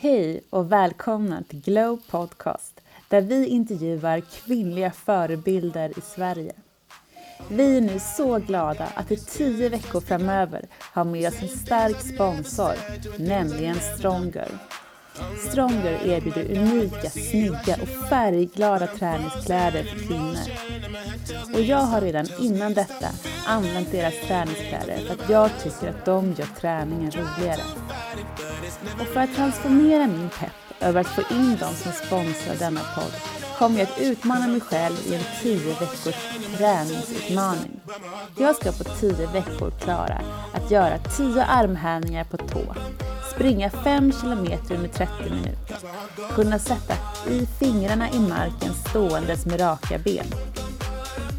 Hej och välkomna till Glow Podcast där vi intervjuar kvinnliga förebilder i Sverige. Vi är nu så glada att i tio veckor framöver ha med oss en stark sponsor, nämligen Stronger. Stronger erbjuder unika, snygga och färgglada träningskläder för kvinnor. Och jag har redan innan detta använt deras träningskläder för att jag tycker att de gör träningen roligare. Och för att transformera min pepp över att få in dem som sponsrar denna podd kommer jag att utmana mig själv i en 10 veckors träningsutmaning. Jag ska på 10 veckor klara att göra 10 armhävningar på tå, springa 5 kilometer under 30 minuter, kunna sätta i fingrarna i marken ståendes med raka ben.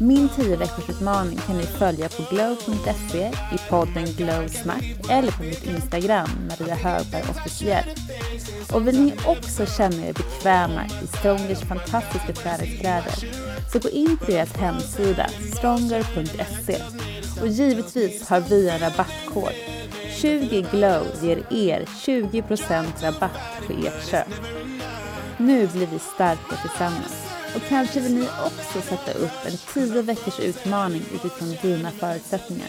Min 10 veckors utmaning kan ni följa på glow.se i podden Glow Snack eller på mitt Instagram, Maria Högberg officiell. Och vill ni också känna er bekväma i Strongers fantastiska träningskläder så gå in på deras hemsida stronger.se och givetvis har vi en rabattkod 20 glow ger er 20% rabatt på ert köp. Nu blir vi starka tillsammans och kanske vill ni också sätta upp en 10 veckors utmaning utifrån dina förutsättningar.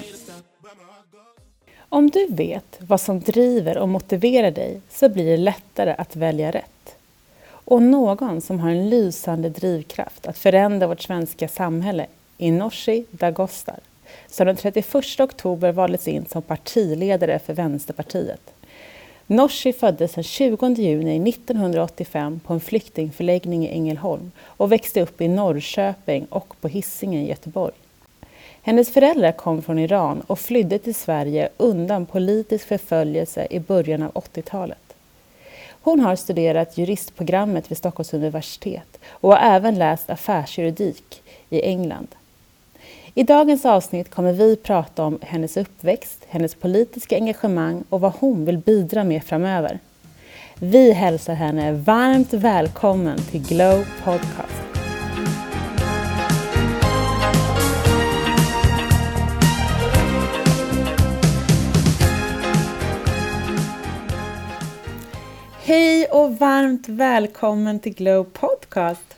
Om du vet vad som driver och motiverar dig så blir det lättare att välja rätt. Och någon som har en lysande drivkraft att förändra vårt svenska samhälle är Nooshi Dadgostar som den 31 oktober valdes in som partiledare för Vänsterpartiet. Nooshi föddes den 20 juni 1985 på en flyktingförläggning i Ängelholm och växte upp i Norrköping och på Hisingen i Göteborg. Hennes föräldrar kom från Iran och flydde till Sverige undan politisk förföljelse i början av 80-talet. Hon har studerat juristprogrammet vid Stockholms universitet och har även läst affärsjuridik i England. I dagens avsnitt kommer vi prata om hennes uppväxt, hennes politiska engagemang och vad hon vill bidra med framöver. Vi hälsar henne varmt välkommen till Glow Podcast. Hej och varmt välkommen till Glow Podcast.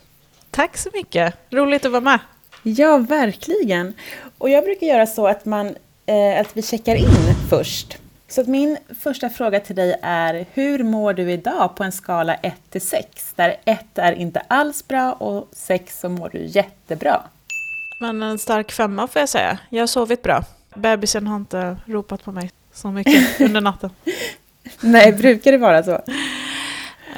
Tack så mycket. Roligt att vara med. Ja, verkligen. Och jag brukar göra så att, man, eh, att vi checkar in först. Så att min första fråga till dig är, hur mår du idag på en skala 1 till 6? Där 1 är inte alls bra och 6 så mår du jättebra. Men en stark femma får jag säga. Jag har sovit bra. Bebisen har inte ropat på mig så mycket under natten. Nej, brukar det vara så?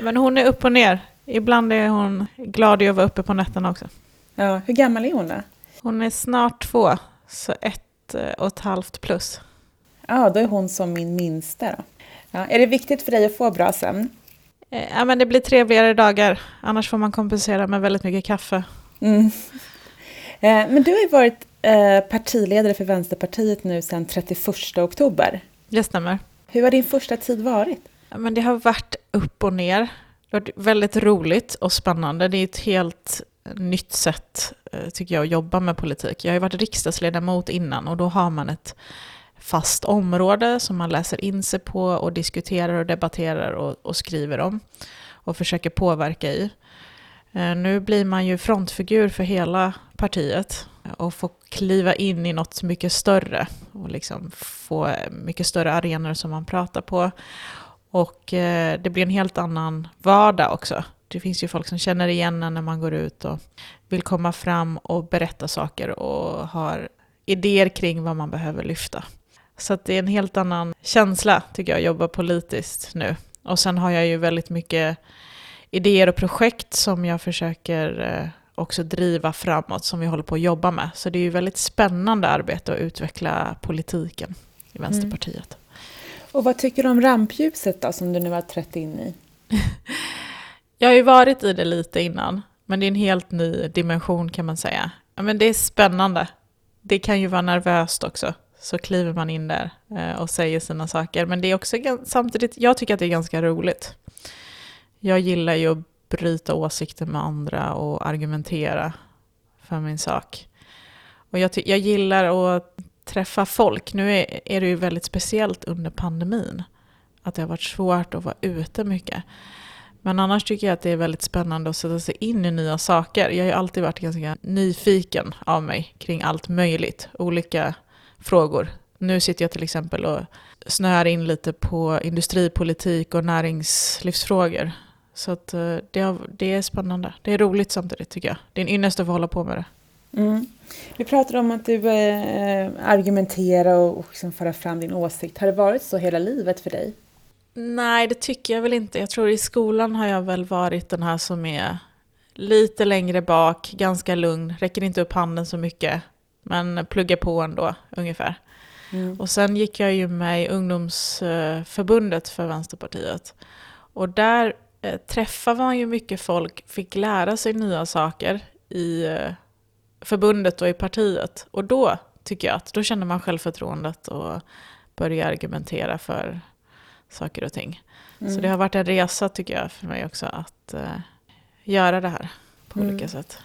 Men hon är upp och ner. Ibland är hon glad i att vara uppe på nätterna också. Ja, hur gammal är hon då? Hon är snart två, så ett eh, och ett halvt plus. Ja, då är hon som min minsta då. Ja, är det viktigt för dig att få bra sömn? Eh, ja, men det blir trevligare dagar. Annars får man kompensera med väldigt mycket kaffe. Mm. Eh, men du har ju varit partiledare för Vänsterpartiet nu sedan 31 oktober. Det stämmer. Hur har din första tid varit? Ja, men det har varit upp och ner. Det har varit väldigt roligt och spännande. Det är ett helt nytt sätt, eh, tycker jag, att jobba med politik. Jag har ju varit riksdagsledamot innan och då har man ett fast område som man läser in sig på och diskuterar och debatterar och, och skriver om och försöker påverka i. Eh, nu blir man ju frontfigur för hela partiet och får kliva in i något mycket större och liksom få mycket större arenor som man pratar på. Och eh, det blir en helt annan vardag också det finns ju folk som känner igen en när man går ut och vill komma fram och berätta saker och har idéer kring vad man behöver lyfta. Så det är en helt annan känsla tycker jag, att jobba politiskt nu. Och sen har jag ju väldigt mycket idéer och projekt som jag försöker eh, också driva framåt som vi håller på att jobba med. Så det är ju väldigt spännande arbete att utveckla politiken i mm. Vänsterpartiet. Mm. Och vad tycker du om rampljuset då, som du nu har trätt in i? Jag har ju varit i det lite innan, men det är en helt ny dimension kan man säga. Men det är spännande. Det kan ju vara nervöst också. Så kliver man in där eh, och säger sina saker. Men det är också samtidigt, jag tycker att det är ganska roligt. Jag gillar ju att bryta åsikter med andra och argumentera för min sak. Och jag, jag gillar att träffa folk. Nu är, är det ju väldigt speciellt under pandemin att det har varit svårt att vara ute mycket. Men annars tycker jag att det är väldigt spännande att sätta sig in i nya saker. Jag har ju alltid varit ganska nyfiken av mig kring allt möjligt, olika frågor. Nu sitter jag till exempel och snöar in lite på industripolitik och näringslivsfrågor. Så att eh, det, det är spännande. Det är roligt samtidigt tycker jag. Det är en ynnest att få hålla på med det. Mm. Vi pratade om att du eh, eh argumenterar och, och liksom föra fram din åsikt. Har det varit så hela livet för dig? Nej, det tycker jag väl inte. Jag tror i skolan har jag väl varit den här som är lite längre bak, ganska lugn, räcker inte upp handen så mycket, men pluggar på ändå ungefär. Mm. Och sen gick jag ju med i ungdomsförbundet för Vänsterpartiet. Och där eh, träffade man ju mycket folk, fick lära sig nya saker i eh, förbundet och i partiet. Och då tycker jag att då känner man självförtroendet och börjar argumentera för saker och ting. Mm. Så det har varit en resa tycker jag för mig också att uh, göra det här på mm. olika sätt.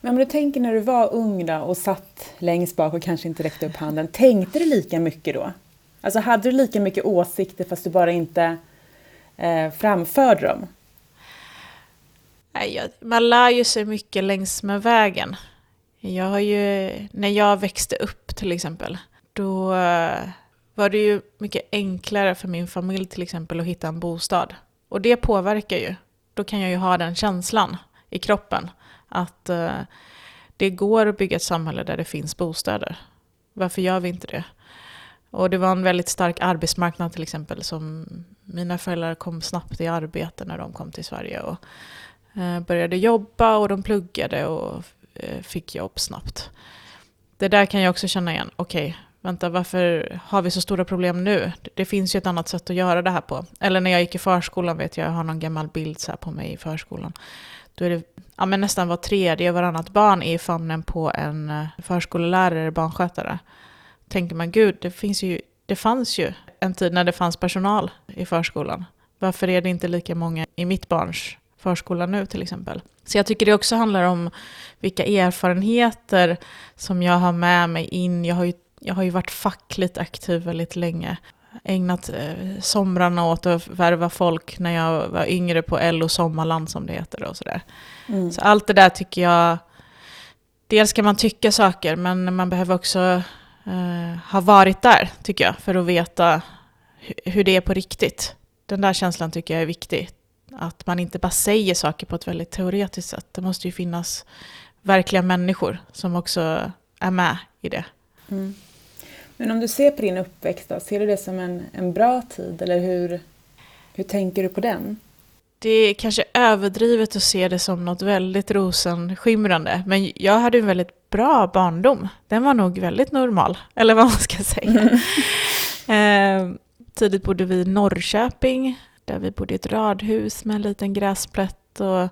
Men om du tänker när du var ung då och satt längst bak och kanske inte räckte upp handen, tänkte du lika mycket då? Alltså hade du lika mycket åsikter fast du bara inte eh, framförde dem? Nej, man lär ju sig mycket längs med vägen. Jag har ju, när jag växte upp till exempel, då eh, var det ju mycket enklare för min familj till exempel att hitta en bostad. Och det påverkar ju. Då kan jag ju ha den känslan i kroppen att eh, det går att bygga ett samhälle där det finns bostäder. Varför gör vi inte det? Och det var en väldigt stark arbetsmarknad till exempel. som Mina föräldrar kom snabbt i arbete när de kom till Sverige och eh, började jobba och de pluggade och eh, fick jobb snabbt. Det där kan jag också känna igen. Okej, okay, vänta varför har vi så stora problem nu? Det finns ju ett annat sätt att göra det här på. Eller när jag gick i förskolan vet jag, jag har någon gammal bild så på mig i förskolan. Då är det ja, men nästan var tredje, varannat barn är i famnen på en eh, förskollärare eller barnskötare. Tänker man, gud, det, finns ju, det fanns ju en tid när det fanns personal i förskolan. Varför är det inte lika många i mitt barns förskola nu till exempel? Så jag tycker det också handlar om vilka erfarenheter som jag har med mig in. Jag har ju jag har ju varit fackligt aktiv väldigt länge. Ägnat eh, somrarna åt att värva folk när jag var yngre på LO Sommarland som det heter och sådär. Mm. Så allt det där tycker jag, dels kan man tycka saker men man behöver också eh, ha varit där tycker jag för att veta hur det är på riktigt. Den där känslan tycker jag är viktig. Att man inte bara säger saker på ett väldigt teoretiskt sätt. Det måste ju finnas verkliga människor som också är med i det. Mm. Men om du ser på din uppväxt då, ser du det som en, en bra tid eller hur, hur tänker du på den? Det är kanske överdrivet att se det som något väldigt rosenskimrande, men jag hade en väldigt bra barndom. Den var nog väldigt normal, eller vad man ska säga. eh, tidigt bodde vi i Norrköping, där vi bodde i ett radhus med en liten gräsplätt och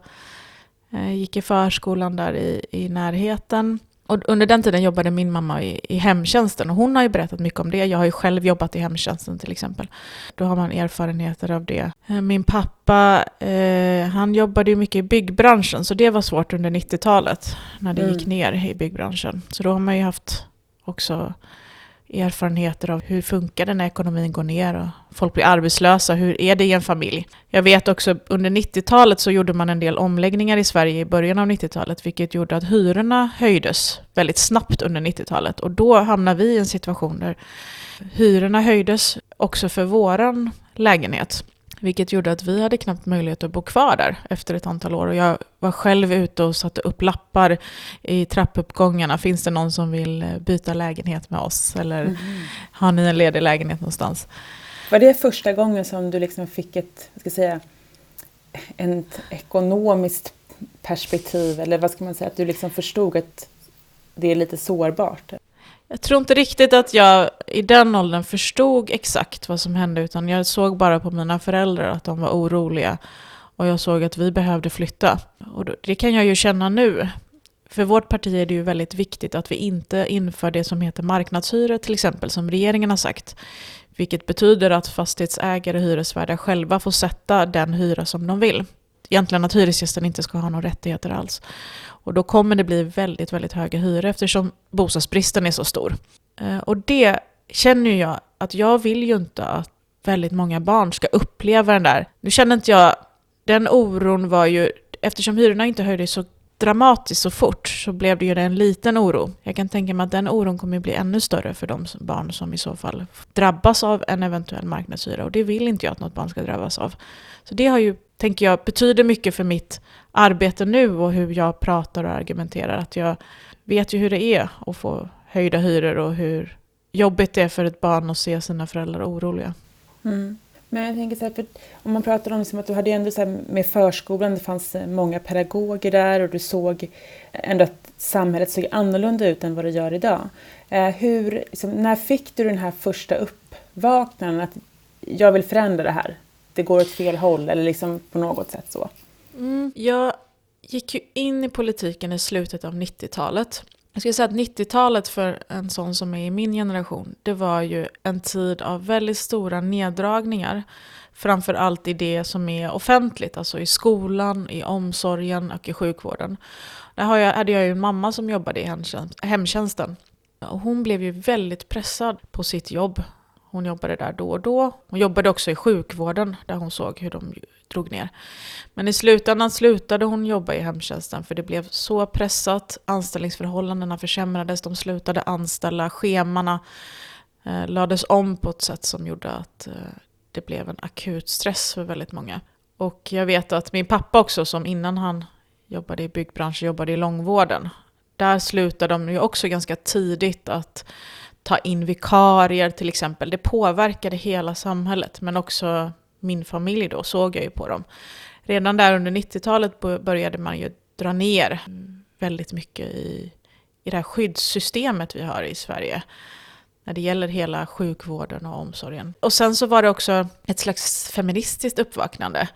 eh, gick i förskolan där i, i närheten. Och under den tiden jobbade min mamma i, i hemtjänsten och hon har ju berättat mycket om det. Jag har ju själv jobbat i hemtjänsten till exempel. Då har man erfarenheter av det. Eh, min pappa, eh, han jobbade ju mycket i byggbranschen så det var svårt under 90-talet när det mm. gick ner i byggbranschen. Så då har man ju haft också erfarenheter av hur funkar det när ekonomin går ner och folk blir arbetslösa. Hur är det i en familj? Jag vet också under 90-talet så gjorde man en del omläggningar i Sverige i början av 90-talet, vilket gjorde att hyrorna höjdes väldigt snabbt under 90-talet. Och då hamnade vi i en situation där hyrorna höjdes också för våran lägenhet. Vilket gjorde att vi hade knappt möjlighet att bo kvar där efter ett antal år. Och jag var själv ute och satte upp lappar i trappuppgångarna. Finns det någon som vill eh, byta lägenhet med oss? Eller mm. har ni en ledig lägenhet någonstans? Var det första gången som du liksom fick ett, ska säga, ett ekonomiskt perspektiv? Eller vad ska man säga, att du liksom förstod att det är lite sårbart? Jag tror inte riktigt att jag i den åldern förstod exakt vad som hände utan jag såg bara på mina föräldrar att de var oroliga och jag såg att vi behövde flytta. Och det kan jag ju känna nu. För vårt parti är det ju väldigt viktigt att vi inte inför det som heter marknadshyror till exempel, som regeringen har sagt. Vilket betyder att fastighetsägare och hyresvärdar själva får sätta den hyra som de vill. Egentligen att hyresgästen inte ska ha några rättigheter alls. Och då kommer det bli väldigt, väldigt höga hyror eftersom bostadsbristen är så stor. Eh, och det känner jag att jag vill ju inte att väldigt många barn ska uppleva den där. Nu känner inte jag, den oron var ju, eftersom hyrorna inte höjdes så dramatiskt så fort så blev det ju en liten oro. Jag kan tänka mig att den oron kommer bli ännu större för de barn som i så fall drabbas av en eventuell marknadshyra och det vill inte jag att något barn ska drabbas av. Så det har ju, tänker jag, betyder mycket för mitt arbete nu och hur jag pratar och argumenterar. Att jag vet ju hur det är att få höjda hyror och hur jobbigt det är för ett barn att se sina föräldrar oroliga. Mm. Men jag tänker så här, för om man pratar om liksom att du hade ändå så här med förskolan, det fanns eh, många pedagoger där och du såg ändå att samhället såg annorlunda ut än vad det gör idag. Eh, hur, liksom, när fick du den här första uppvaknandet att jag vill förändra det här? Det går åt fel håll eller liksom på något sätt så? Mm, jag gick ju in i politiken i slutet av 90-talet. Jag skulle säga att 90-talet för en sån som är i min generation, det var ju en tid av väldigt stora neddragningar. Framför allt i det som är offentligt, alltså i skolan, i omsorgen och i sjukvården. Där hade jag ju en mamma som jobbade i hemtjänsten. Och hon blev ju väldigt pressad på sitt jobb. Hon jobbade där då och då. Hon jobbade också i sjukvården där hon såg hur de drog ner. Men i slutändan slutade hon jobba i hemtjänsten för det blev så pressat. Anställningsförhållandena försämrades, de slutade anställa, schemana eh, lades om på ett sätt som gjorde att eh, det blev en akut stress för väldigt många. Och jag vet att min pappa också, som innan han jobbade i byggbranschen, jobbade i långvården. Där slutade de ju också ganska tidigt att ta in vikarier till exempel. Det påverkade hela samhället, men också min familj då, såg jag ju på dem. Redan där under 90-talet började man ju dra ner väldigt mycket i, i det här skyddssystemet vi har i Sverige. När det gäller hela sjukvården och omsorgen. Och sen så var det också ett slags feministiskt uppvaknande.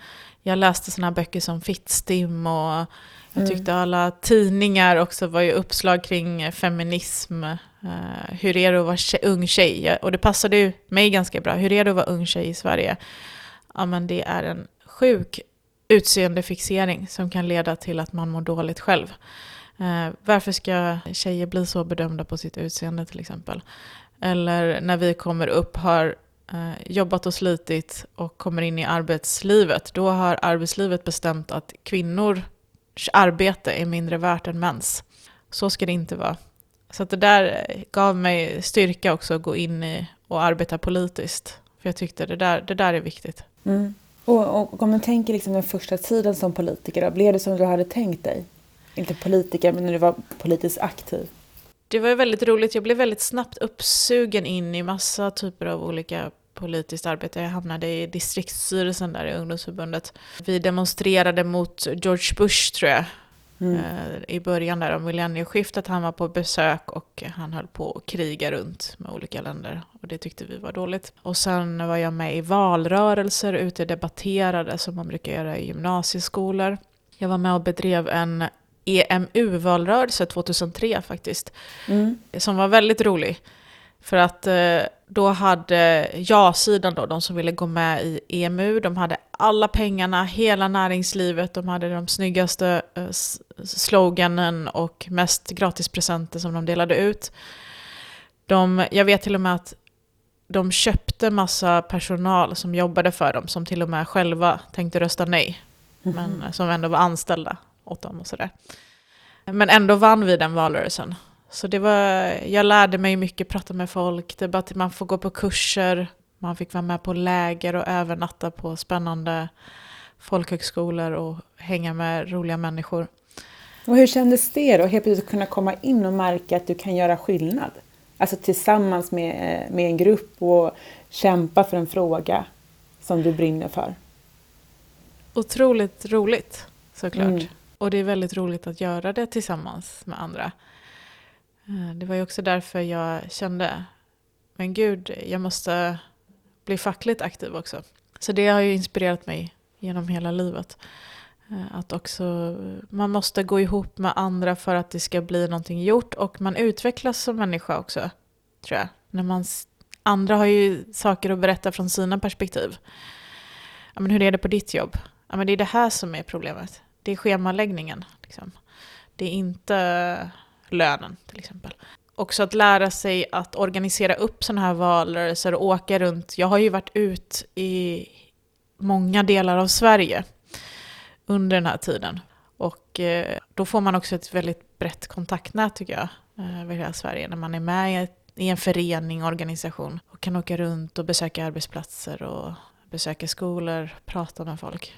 Jag läste sådana böcker som Fittstim och jag tyckte alla tidningar också var ju uppslag kring feminism. Uh, hur är det att vara tjej, ung tjej? Och det passade ju mig ganska bra. Hur är det att vara ung tjej i Sverige? Ja, men det är en sjuk utseendefixering som kan leda till att man mår dåligt själv. Uh, varför ska tjejer bli så bedömda på sitt utseende till exempel? Eller när vi kommer upp, har Eh, jobbat och slitit och kommer in i arbetslivet, då har arbetslivet bestämt att kvinnors arbete är mindre värt än mäns. Så ska det inte vara. Så det där gav mig styrka också att gå in i och arbeta politiskt. För jag tyckte det där, det där är viktigt. Mm. Och, och, om du tänker liksom den första tiden som politiker, då, blev det som du hade tänkt dig? Inte politiker, men när du var politiskt aktiv? Det var väldigt roligt. Jag blev väldigt snabbt uppsugen in i massa typer av olika politiskt arbete. Jag hamnade i distriktsstyrelsen där i ungdomsförbundet. Vi demonstrerade mot George Bush tror jag. Mm. Eh, I början där om millennieskiftet. Han var på besök och han höll på att kriga runt med olika länder. Och det tyckte vi var dåligt. Och sen var jag med i valrörelser, ute och debatterade som man brukar göra i gymnasieskolor. Jag var med och bedrev en EMU-valrörelse 2003 faktiskt. Mm. Som var väldigt rolig. För att eh, då hade ja-sidan då, de som ville gå med i EMU, de hade alla pengarna, hela näringslivet, de hade de snyggaste eh, sloganen och mest gratispresenter som de delade ut. De, jag vet till och med att de köpte massa personal som jobbade för dem, som till och med själva tänkte rösta nej. Mm -hmm. Men som ändå var anställda åt dem och sådär. Men ändå vann vi den valrörelsen. Så det var, jag lärde mig mycket, prata med folk, det bara man får gå på kurser, man fick vara med på läger och övernatta på spännande folkhögskolor och hänga med roliga människor. Och hur kändes det då, helt plötsligt kunna komma in och märka att du kan göra skillnad? Alltså tillsammans med, med en grupp och kämpa för en fråga som du brinner för. Otroligt roligt såklart. Mm. Och det är väldigt roligt att göra det tillsammans med andra. Eh, det var ju också därför jag kände, men gud, jag måste bli fackligt aktiv också. Så det har ju inspirerat mig genom hela livet. Eh, att också, man måste gå ihop med andra för att det ska bli någonting gjort och man utvecklas som människa också, tror jag. När man, andra har ju saker att berätta från sina perspektiv. Ja, men hur är det på ditt jobb? Ja, men det är det här som är problemet. Det är schemaläggningen. Liksom. Det är inte lönen till exempel. också att lära sig att organisera upp sådana här valrörelser och åka runt. Jag har ju varit ut i många delar av Sverige under den här tiden. Och eh, då får man också ett väldigt brett kontaktnät tycker jag, eh, över hela Sverige. När man är med i en förening, organisation och kan åka runt och besöka arbetsplatser och besöka skolor, prata med folk.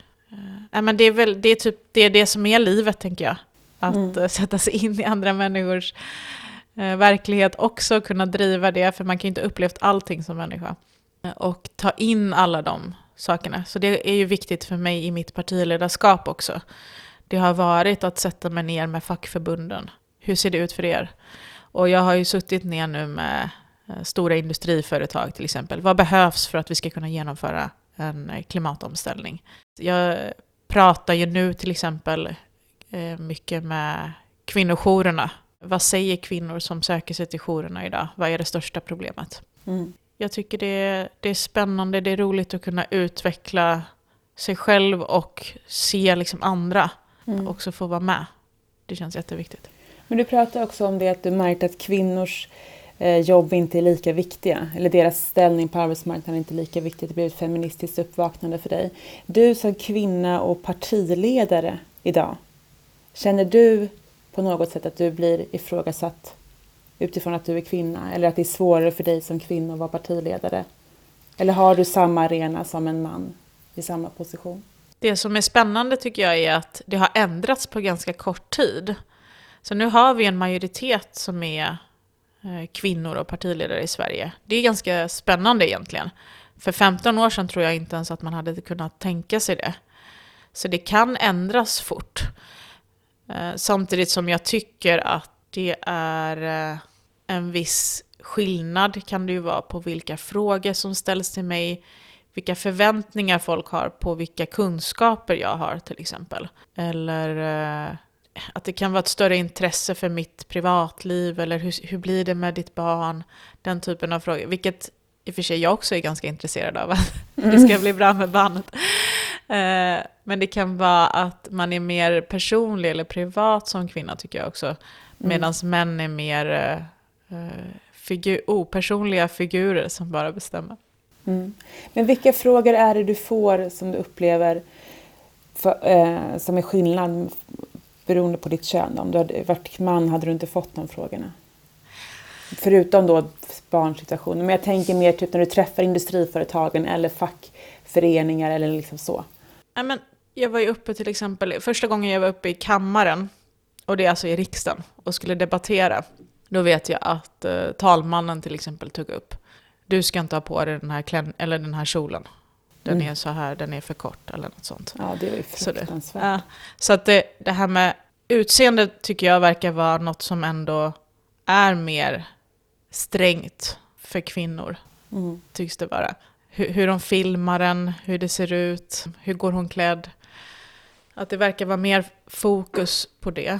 Eh, men det, är väl, det, är typ, det är det som är livet tänker jag. Att mm. sätta sig in i andra människors eh, verklighet också, kunna driva det, för man kan ju inte upplevt allting som människa. Och ta in alla de sakerna. Så det är ju viktigt för mig i mitt partiledarskap också. Det har varit att sätta mig ner med fackförbunden. Hur ser det ut för er? Och jag har ju suttit ner nu med eh, stora industriföretag till exempel. Vad behövs för att vi ska kunna genomföra en eh, klimatomställning? Jag pratar ju nu till exempel eh, mycket med kvinnojourerna. Vad säger kvinnor som söker sig till jourerna idag? Vad är det största problemet? Mm. Jag tycker det är, det är spännande, det är roligt att kunna utveckla sig själv och se liksom andra mm. också få vara med. Det känns jätteviktigt. Men du pratar också om det att du märkt att kvinnors Eh, jobb inte är lika viktiga, eller deras ställning på arbetsmarknaden är inte lika viktig. Det blir ett feministiskt uppvaknande för dig. Du som kvinna och partiledare idag, känner du på något sätt att du blir ifrågasatt utifrån att du är kvinna eller att det är svårare för dig som kvinna att vara partiledare? Eller har du samma arena som en man i samma position? Det som är spännande tycker jag är att det har ändrats på ganska kort tid. Så nu har vi en majoritet som är Eh, kvinnor och partiledare i Sverige. Det är ganska spännande egentligen. För 15 år sedan tror jag inte ens att man hade kunnat tänka sig det. Så det kan ändras fort. Eh, samtidigt som jag tycker att det är eh, en viss skillnad kan det ju vara på vilka frågor som ställs till mig, vilka förväntningar folk har på vilka kunskaper jag har till exempel. Eller att det kan vara ett större intresse för mitt privatliv eller hur, hur blir det med ditt barn? Den typen av frågor, vilket i och för sig jag också är ganska intresserad av, att det ska bli bra med barnet. Eh, men det kan vara att man är mer personlig eller privat som kvinna tycker jag också. Medan mm. män är mer uh, figur, opersonliga figurer som bara bestämmer. Mm. Men vilka frågor är det du får som du upplever för, eh, som är skillnad beroende på ditt kön? Om du hade varit man hade du inte fått de frågorna. Förutom då barnsituationen. Men jag tänker mer typ när du träffar industriföretagen eller fackföreningar eller liksom så. Men jag var ju uppe till exempel, första gången jag var uppe i kammaren, och det är alltså i riksdagen, och skulle debattera. Då vet jag att eh, talmannen till exempel tog upp, du ska inte ha på dig den här, klän eller den här kjolen. Den mm. är så här, den är för kort eller något sånt. Ja, det är ju fruktansvärt. Så, det, ja, så att det, det här med utseende tycker jag verkar vara något som ändå är mer strängt för kvinnor, mm. tycks det vara. Hur, hur de filmar den, hur det ser ut, hur går hon klädd. Att det verkar vara mer fokus på det.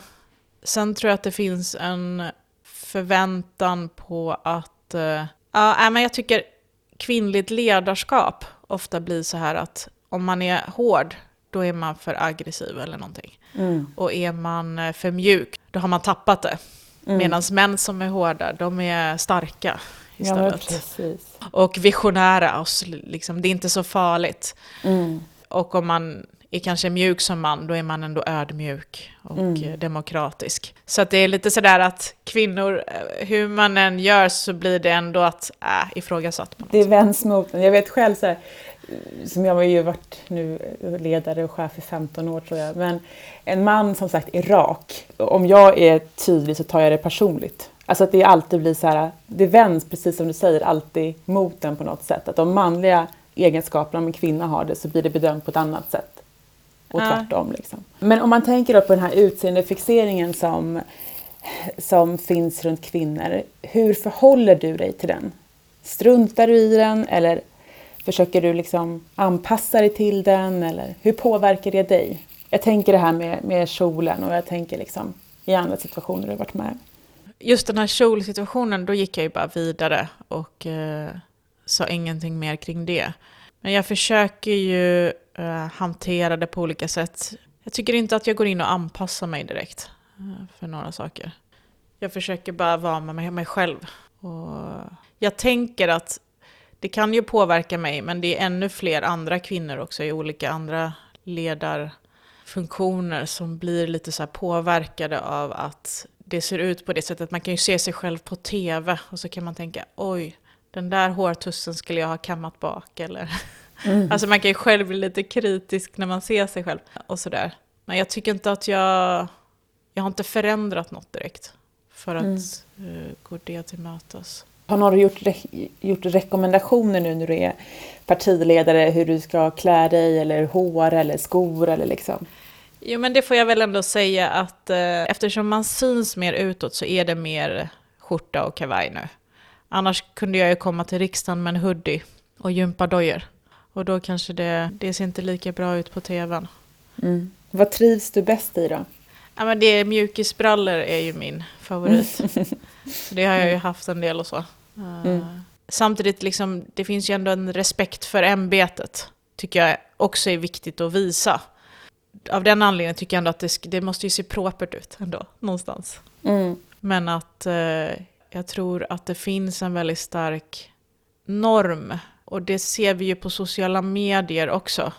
Sen tror jag att det finns en förväntan på att... Uh, ja, men jag tycker kvinnligt ledarskap ofta blir så här att om man är hård, då är man för aggressiv eller någonting. Mm. Och är man eh, för mjuk, då har man tappat det. Mm. Medan män som är hårda, de är starka istället. Ja, och visionära, och liksom, det är inte så farligt. Mm. Och om man är kanske mjuk som man, då är man ändå ödmjuk och mm. demokratisk. Så att det är lite sådär att kvinnor, eh, hur man än gör så blir det ändå att äh, ifrågasatt. På något det vänds mot. Jag vet själv så här, som jag har ju varit nu ledare och chef i 15 år tror jag, men en man som sagt är rak. Om jag är tydlig så tar jag det personligt. Alltså att det alltid blir så här, det vänds precis som du säger alltid mot den på något sätt. Att de manliga egenskaperna, om en kvinna har det, så blir det bedömt på ett annat sätt. Och ja. tvärtom. Liksom. Men om man tänker då på den här utseendefixeringen som, som finns runt kvinnor. Hur förhåller du dig till den? Struntar du i den eller försöker du liksom anpassa dig till den? Eller hur påverkar det dig? Jag tänker det här med, med kjolen och jag tänker liksom i andra situationer du varit med. Just den här kjolsituationen, då gick jag ju bara vidare och eh, sa ingenting mer kring det. Men jag försöker ju Eh, hantera det på olika sätt. Jag tycker inte att jag går in och anpassar mig direkt uh, för några saker. Jag försöker bara vara med mig själv. Och jag tänker att det kan ju påverka mig, men det är ännu fler andra kvinnor också i olika andra ledarfunktioner som blir lite så påverkade av att det ser ut på det sättet. Man kan ju se sig själv på tv och så kan man tänka oj, den där hårtussen skulle jag ha kammat bak. Eller mm. alltså man kan ju själv bli lite kritisk när man ser sig själv och sådär. Men jag tycker inte att jag, jag har inte förändrat något direkt för att mm. uh, gå det till mötes. Har någon gjort, re gjort rekommendationer nu när du är partiledare hur du ska klä dig eller hår eller skor eller liksom? Jo men det får jag väl ändå säga att eh, eftersom man syns mer utåt så är det mer skjorta och kavaj nu. Annars kunde jag ju komma till riksdagen med en hoodie och gympadojor. Och då kanske det, det ser inte lika bra ut på tvn. Mm. Vad trivs du bäst i då? Ja, men det mjukisbrallor är ju min favorit. så det har jag ju haft en del och så. Mm. Uh, samtidigt, liksom, det finns ju ändå en respekt för ämbetet. Tycker jag också är viktigt att visa. Av den anledningen tycker jag ändå att det, det måste ju se propert ut ändå, någonstans. Mm. Men att uh, jag tror att det finns en väldigt stark norm. Och det ser vi ju på sociala medier också.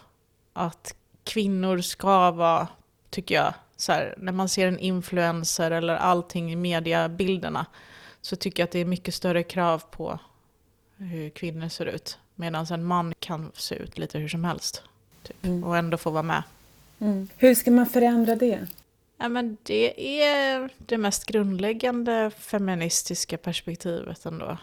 Att kvinnor ska vara, tycker jag, så här, när man ser en influencer eller allting i mediebilderna så tycker jag att det är mycket större krav på hur kvinnor ser ut. Medan en man kan se ut lite hur som helst. Typ, mm. Och ändå få vara med. Mm. Hur ska man förändra det? Ja, men det är det mest grundläggande feministiska perspektivet ändå.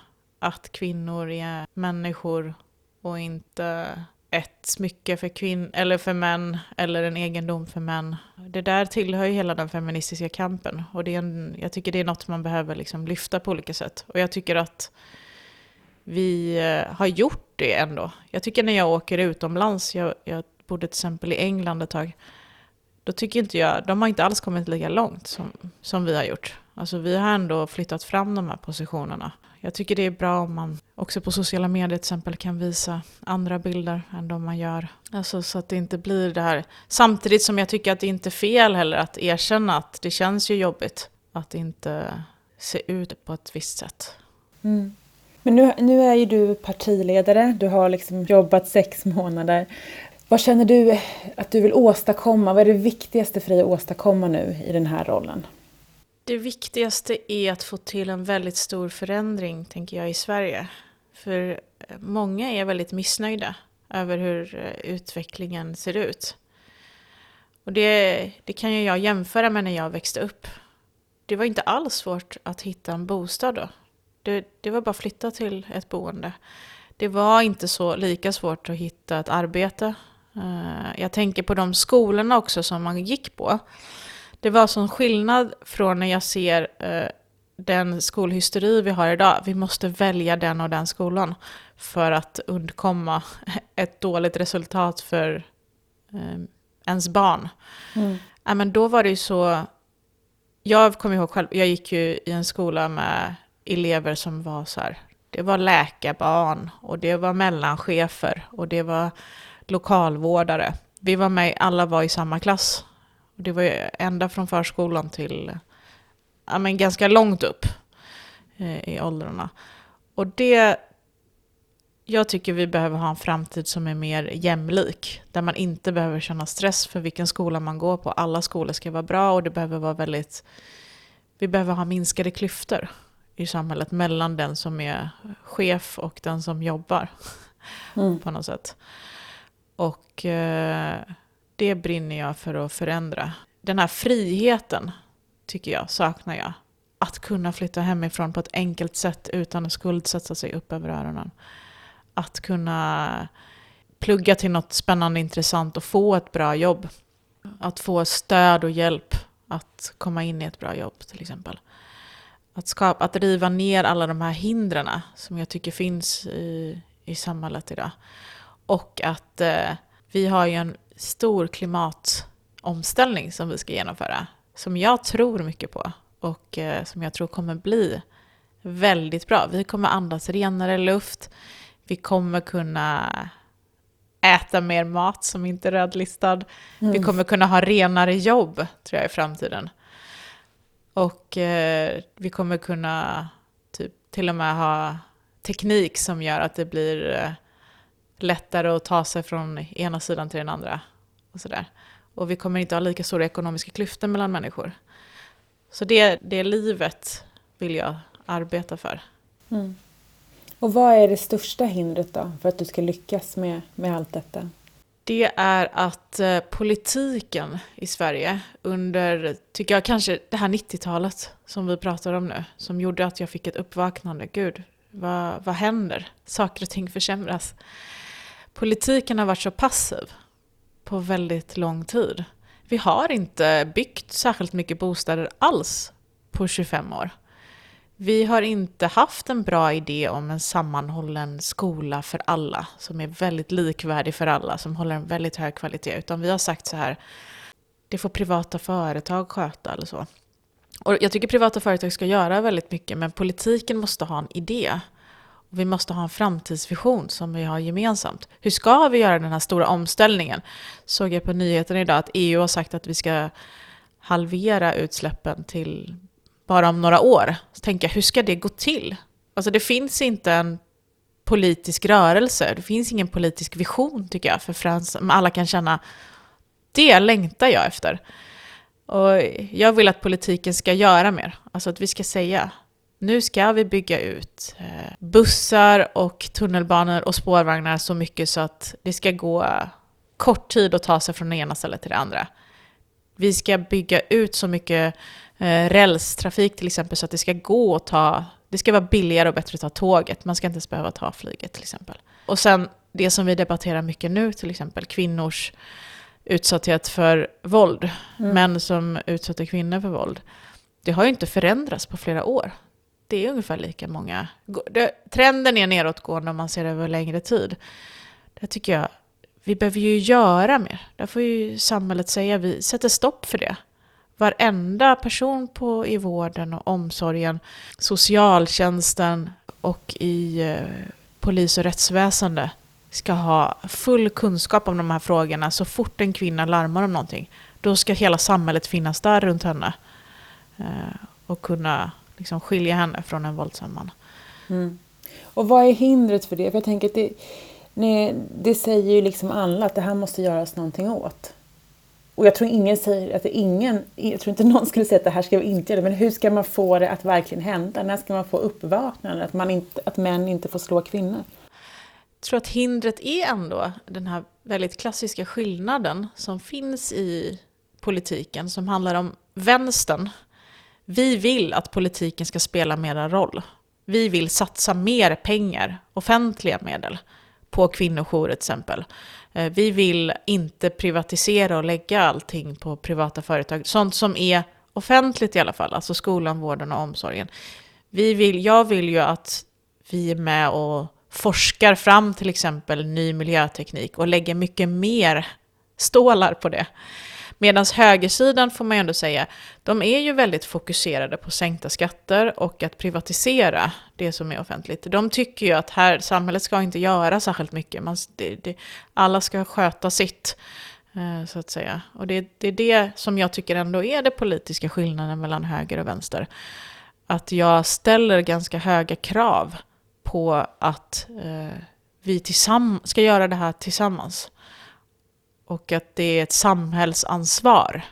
Att kvinnor är människor och inte ett smycke för, kvinn eller för män eller en egendom för män. Det där tillhör ju hela den feministiska kampen och det är en, jag tycker det är något man behöver liksom lyfta på olika sätt. Och jag tycker att vi eh, har gjort det ändå. Jag tycker när jag åker utomlands, jag, jag bodde till exempel i England ett tag, då tycker inte jag, de har inte alls kommit lika långt som, som vi har gjort. Alltså vi har ändå flyttat fram de här positionerna. Jag tycker det är bra om man också på sociala medier till exempel kan visa andra bilder än de man gör. Alltså så att det inte blir det här. Samtidigt som jag tycker att det inte är fel heller att erkänna att det känns ju jobbigt att inte se ut på ett visst sätt. Mm. Men nu, nu är ju du partiledare, du har liksom jobbat sex månader. Vad känner du att du vill åstadkomma? Vad är det viktigaste för dig att åstadkomma nu i den här rollen? Det viktigaste är att få till en väldigt stor förändring, tänker jag, i Sverige. För eh, många är väldigt missnöjda över hur eh, utvecklingen ser ut. Och det, det kan ju jag jämföra med när jag växte upp. Det var inte alls svårt att hitta en bostad då. Det, det var bara att flytta till ett boende. Det var inte så lika svårt att hitta ett arbete. Eh, jag tänker på de skolorna också som man gick på. Det var sån skillnad från när jag ser eh, den skolhysteri vi har idag. Vi måste välja den och den skolan för att undkomma ett dåligt resultat för eh, ens barn. Mm. Ja, men då var det ju så... Jag kommer ihåg själv, jag gick ju i en skola med elever som var så här, det var läkarbarn och det var mellanchefer och det var lokalvårdare. Vi var med, alla var i samma klass. Och det var ju ända från förskolan till ja, men ganska långt upp eh, i åldrarna. Och det, jag tycker vi behöver ha en framtid som är mer jämlik. Där man inte behöver känna stress för vilken skola man går på. Alla skolor ska vara bra och det behöver vara väldigt... Vi behöver ha minskade klyftor i samhället mellan den som är chef och den som jobbar. Mm. på något sätt. Och eh, det brinner jag för att förändra. Den här friheten tycker jag saknar jag. Att kunna flytta hemifrån på ett enkelt sätt utan att skuldsätta sig upp över öronen. Att kunna plugga till något spännande intressant och få ett bra jobb. Att få stöd och hjälp att komma in i ett bra jobb till exempel. Att, skapa, att riva ner alla de här hindren som jag tycker finns i, i samhället idag. Och att eh, vi har ju en stor klimatomställning som vi ska genomföra. Som jag tror mycket på och eh, som jag tror kommer bli väldigt bra. Vi kommer andas renare luft. Vi kommer kunna äta mer mat som inte är rödlistad. Mm. Vi kommer kunna ha renare jobb, tror jag, i framtiden. Och eh, vi kommer kunna typ, till och med ha teknik som gör att det blir eh, lättare att ta sig från ena sidan till den andra. Och, sådär. och vi kommer inte ha lika stora ekonomiska klyftor mellan människor. Så det, det livet vill jag arbeta för. Mm. Och vad är det största hindret då för att du ska lyckas med, med allt detta? Det är att eh, politiken i Sverige under, tycker jag kanske det här 90-talet som vi pratar om nu, som gjorde att jag fick ett uppvaknande. Gud, vad, vad händer? Saker och ting försämras. Politiken har varit så passiv på väldigt lång tid. Vi har inte byggt särskilt mycket bostäder alls på 25 år. Vi har inte haft en bra idé om en sammanhållen skola för alla, som är väldigt likvärdig för alla, som håller en väldigt hög kvalitet, utan vi har sagt så här, det får privata företag sköta eller så. Och jag tycker privata företag ska göra väldigt mycket, men politiken måste ha en idé. Och vi måste ha en framtidsvision som vi har gemensamt. Hur ska vi göra den här stora omställningen? Såg jag på nyheten idag att EU har sagt att vi ska halvera utsläppen till bara om några år. Så tänker jag, hur ska det gå till? Alltså det finns inte en politisk rörelse, det finns ingen politisk vision tycker jag för Frans, alla kan känna, det längtar jag efter. Och jag vill att politiken ska göra mer, alltså att vi ska säga, nu ska vi bygga ut eh, bussar och tunnelbanor och spårvagnar så mycket så att det ska gå kort tid att ta sig från det ena stället till det andra. Vi ska bygga ut så mycket eh, rälstrafik till exempel så att det ska gå att ta, det ska vara billigare och bättre att ta tåget. Man ska inte ens behöva ta flyget till exempel. Och sen det som vi debatterar mycket nu till exempel, kvinnors utsatthet för våld. Mm. Män som utsätter kvinnor för våld. Det har ju inte förändrats på flera år. Det är ungefär lika många. Trenden är nedåtgående om man ser det över längre tid. Det tycker jag, vi behöver ju göra mer. Där får ju samhället säga, vi sätter stopp för det varenda person på, i vården och omsorgen, socialtjänsten och i eh, polis och rättsväsende ska ha full kunskap om de här frågorna så fort en kvinna larmar om någonting. Då ska hela samhället finnas där runt henne eh, och kunna liksom, skilja henne från en våldsam man. Mm. Och vad är hindret för det? För jag tänker att det, nej, det säger ju liksom alla att det här måste göras någonting åt. Och jag tror ingen säger att det ingen, jag tror inte någon skulle säga att det här ska vi inte göra, men hur ska man få det att verkligen hända? När ska man få uppvaknande, att, man inte, att män inte får slå kvinnor? Jag tror att hindret är ändå den här väldigt klassiska skillnaden som finns i politiken, som handlar om vänstern. Vi vill att politiken ska spela mera roll. Vi vill satsa mer pengar, offentliga medel, på kvinnojourer till exempel. Eh, vi vill inte privatisera och lägga allting på privata företag. Sånt som är offentligt i alla fall, alltså skolan, vården och omsorgen. Vi vill, jag vill ju att vi är med och forskar fram till exempel ny miljöteknik och lägger mycket mer stålar på det. Medan högersidan får man ju ändå säga, de är ju väldigt fokuserade på sänkta skatter och att privatisera det som är offentligt. De tycker ju att här, samhället ska inte göra särskilt mycket, Man, det, det, alla ska sköta sitt. Eh, så att säga. Och det, det är det som jag tycker ändå är det politiska skillnaden mellan höger och vänster. Att jag ställer ganska höga krav på att eh, vi ska göra det här tillsammans. Och att det är ett samhällsansvar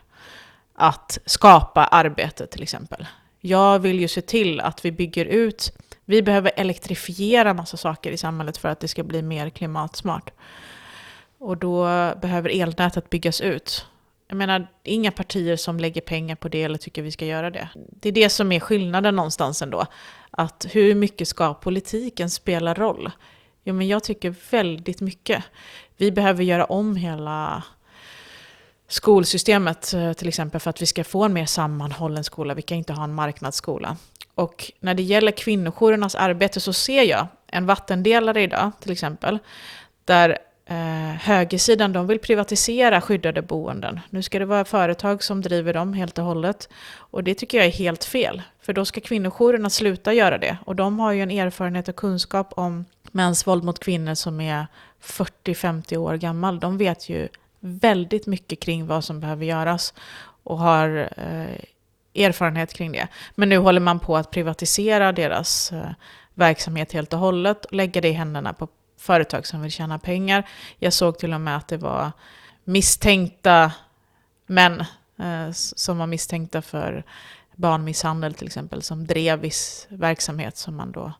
att skapa arbete till exempel. Jag vill ju se till att vi bygger ut, vi behöver elektrifiera massa saker i samhället för att det ska bli mer klimatsmart. Och då behöver elnätet byggas ut. Jag menar, inga partier som lägger pengar på det eller tycker vi ska göra det. Det är det som är skillnaden någonstans ändå. Att hur mycket ska politiken spela roll? Jo, men jag tycker väldigt mycket. Vi behöver göra om hela skolsystemet eh, till exempel för att vi ska få en mer sammanhållen skola. Vi kan inte ha en marknadsskola. Och när det gäller kvinnojourernas arbete så ser jag en vattendelare idag till exempel, där eh, högersidan de vill privatisera skyddade boenden. Nu ska det vara företag som driver dem helt och hållet. Och det tycker jag är helt fel, för då ska kvinnojourerna sluta göra det. Och de har ju en erfarenhet och kunskap om mäns våld mot kvinnor som är 40-50 år gammal. De vet ju väldigt mycket kring vad som behöver göras och har eh, erfarenhet kring det. Men nu håller man på att privatisera deras eh, verksamhet helt och hållet och lägga det i händerna på företag som vill tjäna pengar. Jag såg till och med att det var misstänkta män eh, som var misstänkta för barnmisshandel till exempel, som drev viss verksamhet som man då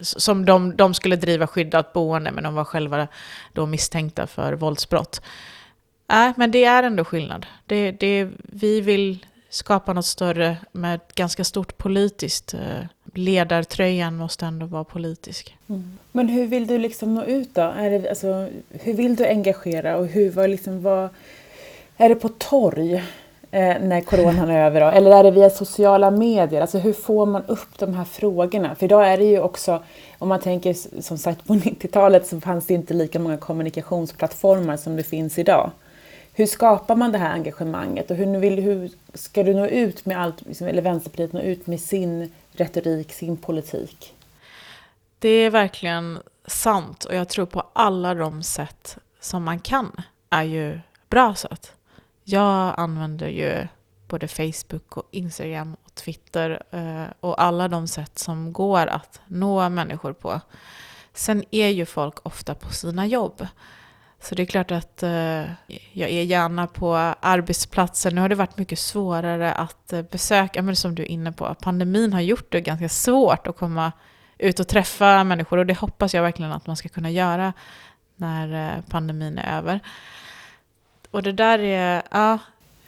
som de, de skulle driva skyddat boende, men de var själva då misstänkta för våldsbrott. Nej, äh, men det är ändå skillnad. Det, det, vi vill skapa något större med ett ganska stort politiskt. Eh, ledartröjan måste ändå vara politisk. Mm. Men hur vill du liksom nå ut då? Är det, alltså, hur vill du engagera och hur, vad, liksom, vad, är det på torg Eh, när coronan är över då? Eller är det via sociala medier? Alltså hur får man upp de här frågorna? För idag är det ju också, om man tänker som sagt på 90-talet så fanns det inte lika många kommunikationsplattformar som det finns idag hur skapar man det här engagemanget och hur, vill, hur ska du nå ut med allt, liksom, eller Vänsterpartiet nå ut med sin retorik, sin politik? Det är verkligen sant och jag tror på alla de sätt som man kan är ju bra sätt. Jag använder ju både Facebook och Instagram och Twitter eh, och alla de sätt som går att nå människor på. Sen är ju folk ofta på sina jobb. Så det är klart att eh, jag är gärna på arbetsplatser. Nu har det varit mycket svårare att eh, besöka, men som du är inne på, pandemin har gjort det ganska svårt att komma ut och träffa människor och det hoppas jag verkligen att man ska kunna göra när pandemin är över. Och det där är, ja.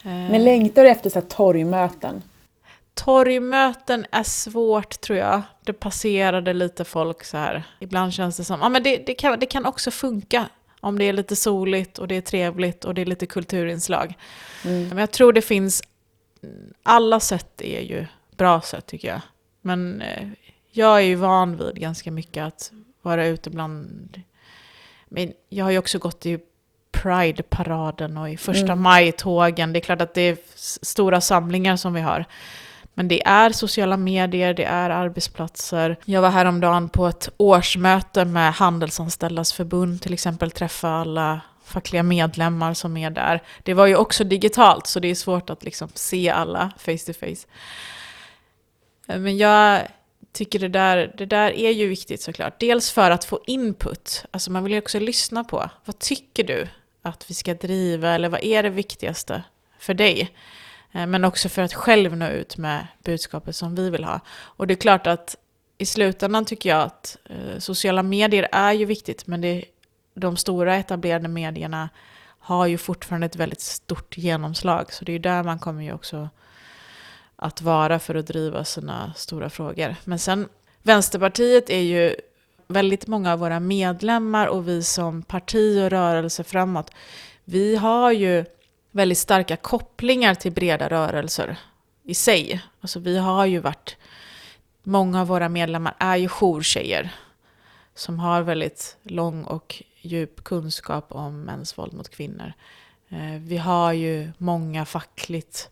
Eh, men längtar du efter så här torgmöten? Torgmöten är svårt tror jag. Det passerade lite folk så här. Ibland känns det som, ja men det, det, kan, det kan också funka om det är lite soligt och det är trevligt och det är lite kulturinslag. Mm. Men jag tror det finns, alla sätt är ju bra sätt tycker jag. Men eh, jag är ju van vid ganska mycket att vara ute bland... Men jag har ju också gått i Pride-paraden och i första mm. maj-tågen. Det är klart att det är stora samlingar som vi har. Men det är sociala medier, det är arbetsplatser. Jag var häromdagen på ett årsmöte med Handelsanställdas förbund, till exempel träffa alla fackliga medlemmar som är där. Det var ju också digitalt, så det är svårt att liksom se alla face to face. Men jag tycker det där, det där är ju viktigt såklart. Dels för att få input, alltså man vill ju också lyssna på. Vad tycker du att vi ska driva, eller vad är det viktigaste för dig? Eh, men också för att själv nå ut med budskapet som vi vill ha. Och det är klart att i slutändan tycker jag att eh, sociala medier är ju viktigt, men det, de stora etablerade medierna har ju fortfarande ett väldigt stort genomslag. Så det är ju där man kommer ju också att vara för att driva sina stora frågor. Men sen, Vänsterpartiet är ju väldigt många av våra medlemmar och vi som parti och rörelse framåt, vi har ju väldigt starka kopplingar till breda rörelser i sig. Alltså vi har ju varit, många av våra medlemmar är ju jourtjejer som har väldigt lång och djup kunskap om mäns våld mot kvinnor. Eh, vi har ju många fackligt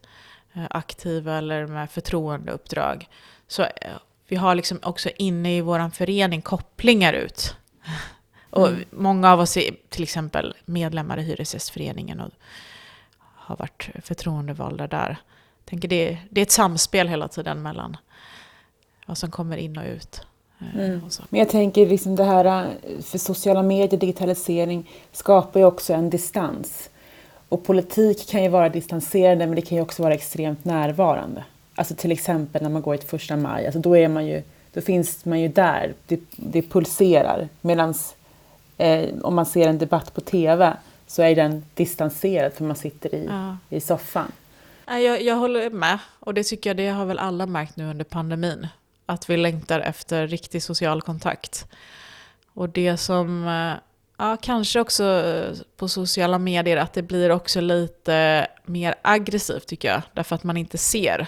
eh, aktiva eller med förtroendeuppdrag. Så eh, vi har liksom också inne i vår förening kopplingar ut. Och mm. många av oss är till exempel medlemmar i Hyresgästföreningen och har varit förtroendevalda där. Jag tänker det, det är ett samspel hela tiden mellan vad som kommer in och ut. Eh, mm. Och men jag tänker liksom det här, eh, för sociala medier, digitalisering skapar ju också en distans. Och politik kan ju vara distanserande men det kan ju också vara extremt närvarande. Alltså till exempel när man går ett första maj, alltså då, är man ju, då finns man ju där, det, det pulserar. Medan eh, om man ser en debatt på TV så är den distanserad för man sitter i, ja. i soffan. Jag, jag håller med och det tycker jag det har väl alla märkt nu under pandemin. Att vi längtar efter riktig social kontakt. Och det som, eh, ja kanske också eh, på sociala medier, att det blir också lite mer aggressivt tycker jag. Därför att man inte ser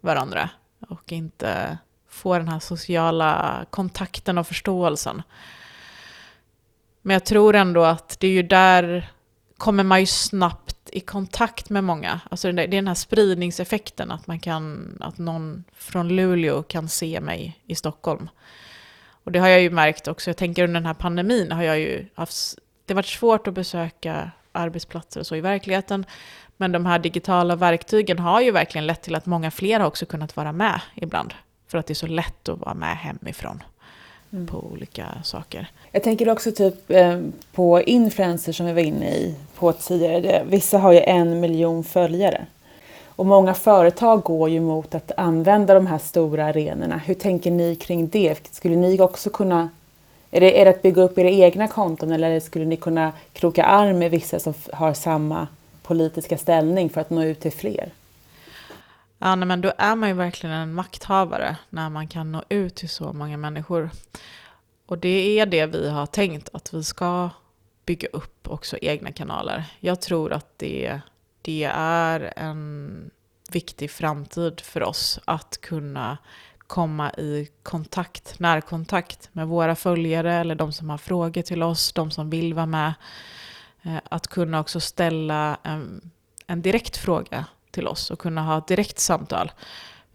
varandra och inte få den här sociala kontakten och förståelsen. Men jag tror ändå att det är ju där kommer man ju snabbt i kontakt med många. Alltså det är den här spridningseffekten, att, man kan, att någon från Luleå kan se mig i Stockholm. Och det har jag ju märkt också, jag tänker under den här pandemin har jag ju haft, det har varit svårt att besöka arbetsplatser och så i verkligheten. Men de här digitala verktygen har ju verkligen lett till att många fler har också kunnat vara med ibland. För att det är så lätt att vara med hemifrån mm. på olika saker. Jag tänker också typ eh, på influencers som vi var inne i på tidigare. Vissa har ju en miljon följare. Och många företag går ju mot att använda de här stora arenorna. Hur tänker ni kring det? Skulle ni också kunna... Är det, är det att bygga upp era egna konton eller skulle ni kunna kroka arm med vissa som har samma politiska ställning för att nå ut till fler? Ja, nej, men då är man ju verkligen en makthavare när man kan nå ut till så många människor. Och det är det vi har tänkt, att vi ska bygga upp också egna kanaler. Jag tror att det, det är en viktig framtid för oss att kunna komma i kontakt, närkontakt med våra följare eller de som har frågor till oss, de som vill vara med. Eh, att kunna också ställa en, en direkt fråga till oss och kunna ha ett direkt samtal.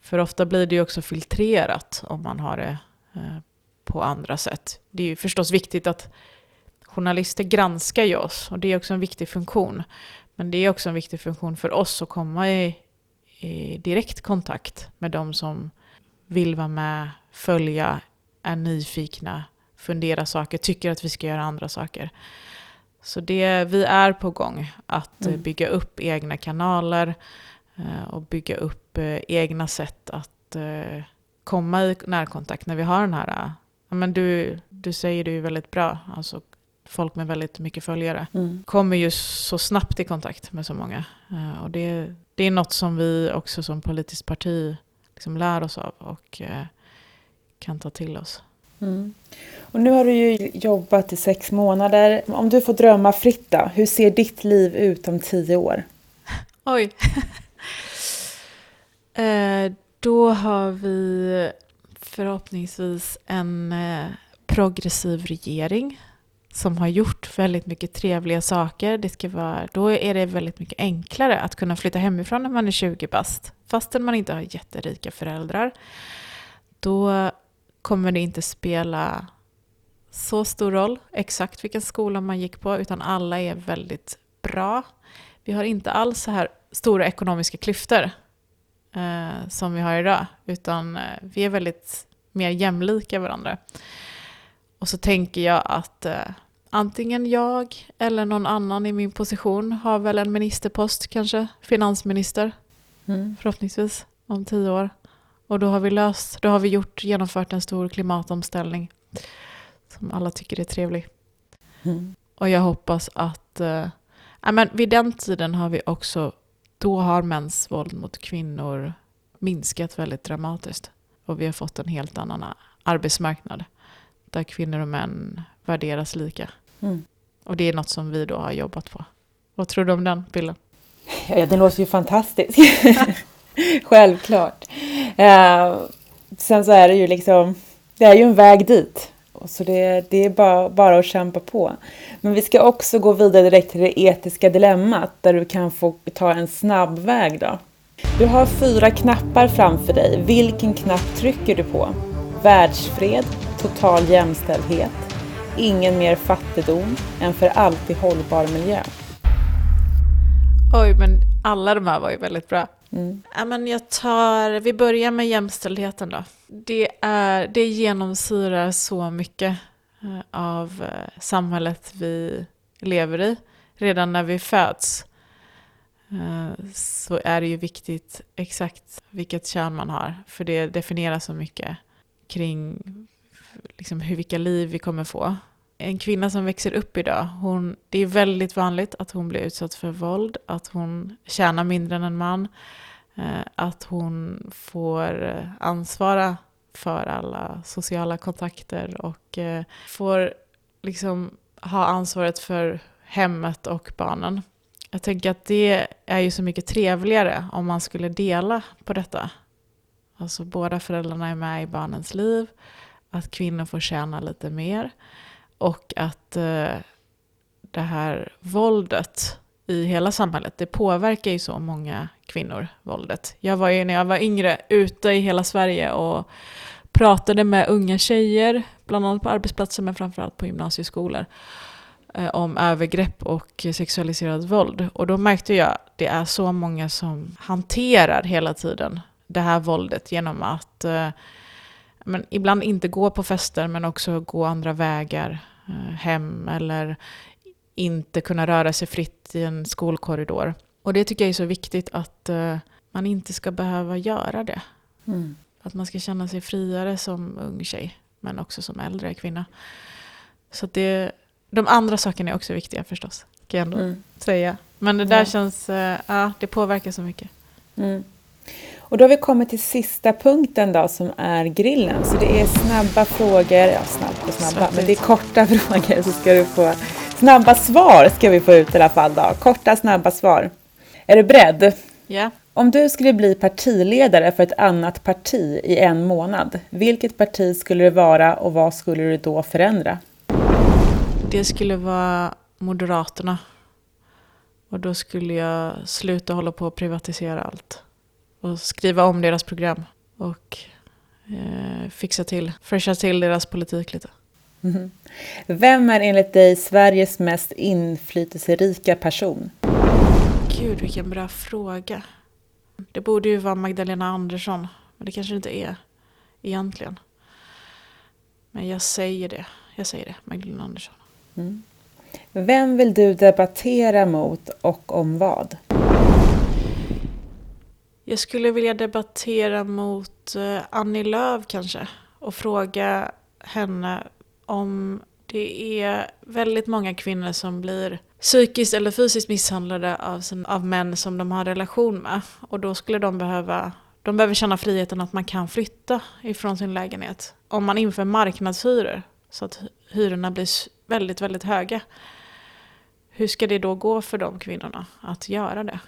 För ofta blir det ju också filtrerat om man har det eh, på andra sätt. Det är ju förstås viktigt att journalister granskar ju oss och det är också en viktig funktion. Men det är också en viktig funktion för oss att komma i, i direkt kontakt med de som vill vara med, följa, är nyfikna, fundera saker, tycker att vi ska göra andra saker. Så det, vi är på gång att mm. bygga upp egna kanaler eh, och bygga upp eh, egna sätt att eh, komma i närkontakt när vi har den här, men du, du säger det ju väldigt bra, alltså folk med väldigt mycket följare mm. kommer ju så snabbt i kontakt med så många. Och det, det är något som vi också som politiskt parti liksom lär oss av och kan ta till oss. Mm. Och nu har du ju jobbat i sex månader. Om du får drömma fritt då, hur ser ditt liv ut om tio år? Oj. eh, då har vi förhoppningsvis en eh, progressiv regering som har gjort väldigt mycket trevliga saker. Det ska vara, då är det väldigt mycket enklare att kunna flytta hemifrån när man är 20 bast, fastän man inte har jätterika föräldrar. Då kommer det inte spela så stor roll exakt vilken skola man gick på, utan alla är väldigt bra. Vi har inte alls så här stora ekonomiska klyftor eh, som vi har idag, utan eh, vi är väldigt mer jämlika varandra. Och så tänker jag att eh, antingen jag eller någon annan i min position har väl en ministerpost, kanske finansminister, mm. förhoppningsvis om tio år. Och då har vi löst, då har vi gjort, genomfört en stor klimatomställning som alla tycker är trevlig. Mm. Och jag hoppas att, äh, men vid den tiden har vi också, då har mäns våld mot kvinnor minskat väldigt dramatiskt. Och vi har fått en helt annan arbetsmarknad där kvinnor och män värderas lika. Mm. Och det är något som vi då har jobbat på. Vad tror du om den bilden? Ja, den låter ju fantastisk. Självklart. Uh, sen så är det ju liksom, det är ju en väg dit. Så det, det är bara, bara att kämpa på. Men vi ska också gå vidare direkt till det etiska dilemmat där du kan få ta en snabb väg då. Du har fyra knappar framför dig. Vilken knapp trycker du på? Världsfred, total jämställdhet, ingen mer fattigdom, en för alltid hållbar miljö. Oj, men alla de här var ju väldigt bra. Mm. Ja, men jag tar, vi börjar med jämställdheten då. Det, är, det genomsyrar så mycket eh, av eh, samhället vi lever i. Redan när vi föds eh, så är det ju viktigt exakt vilket kön man har. För det definierar så mycket kring liksom hur, vilka liv vi kommer få. En kvinna som växer upp idag, hon, det är väldigt vanligt att hon blir utsatt för våld, att hon tjänar mindre än en man. Eh, att hon får ansvara för alla sociala kontakter och eh, får liksom ha ansvaret för hemmet och barnen. Jag tänker att det är ju så mycket trevligare om man skulle dela på detta. Alltså båda föräldrarna är med i barnens liv, att kvinnor får tjäna lite mer och att eh, det här våldet i hela samhället. Det påverkar ju så många kvinnor, våldet. Jag var ju när jag var yngre ute i hela Sverige och pratade med unga tjejer, bland annat på arbetsplatser men framförallt på gymnasieskolor. eh, om övergrepp och sexualiserat våld. Och då märkte jag att det är så många som hanterar hela tiden det här våldet genom att eh, men ibland inte gå på fester men också gå andra vägar eh, hem eller inte kunna röra sig fritt i en skolkorridor. Och det tycker jag är så viktigt att eh, man inte ska behöva göra det. Mm. Att man ska känna sig friare som ung tjej, men också som äldre kvinna. Så det, de andra sakerna är också viktiga förstås, kan jag ändå Mm. säga. Men det där Ja. känns, eh, ja, det påverkar så mycket. Mm. Och då har vi kommit till sista punkten då som är grillen. Så det är snabba frågor, ja snabba och snabba, men det är korta frågor så ska du få snabba svar ska vi få ut i alla fall då. Korta snabba svar. Är du beredd? Ja, Om du skulle bli partiledare för ett annat parti i en månad, vilket parti skulle det vara och vad skulle du då förändra? det skulle vara Moderaterna. Och då skulle jag sluta hålla på och privatisera allt. Och skriva om deras program. Och eh, fixa till, fräscha till deras politik lite. Mhm. Vem är enligt dig Sveriges mest inflytelserika person? Gud, vilken bra fråga. Det borde ju vara Magdalena Andersson, men det kanske inte är egentligen. Men jag säger det. Jag säger det, Magdalena Andersson. Mm. Vem vill du debattera mot och om vad? Jag skulle vilja debattera mot eh, Annie Lööf kanske och fråga henne om det är väldigt många kvinnor som blir psykiskt eller fysiskt misshandlade av, sin, av män som de har relation med. Och då skulle de behöva, de behöver känna friheten att man kan flytta ifrån sin lägenhet. Om man inför marknadshyror så att hyrorna blir väldigt, väldigt höga. Hur ska det då gå för de kvinnorna att göra det?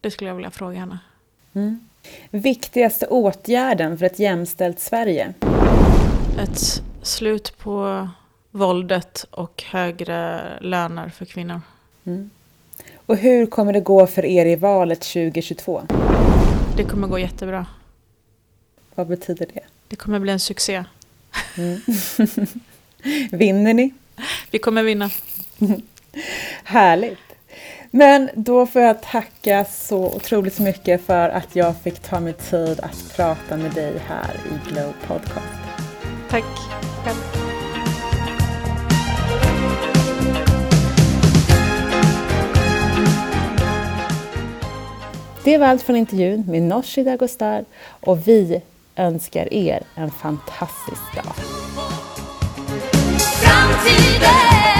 Det skulle jag vilja fråga henne. Mm. Viktigaste åtgärden för ett jämställt Sverige? ett slut på våldet och högre löner för kvinnor. Mm. Och hur kommer det gå för er i valet 2022? Det kommer gå jättebra. Vad betyder det? Det kommer bli en succé. Mm. Vinner ni? Vi kommer vinna. Härligt! Men då får jag tacka så otroligt mycket för att jag fick ta mig tid att prata med dig här i Glow Podcast. Tack själv. Det var allt från intervjun med Nooshi Dagostar och vi önskar er en fantastisk dag. Framtiden.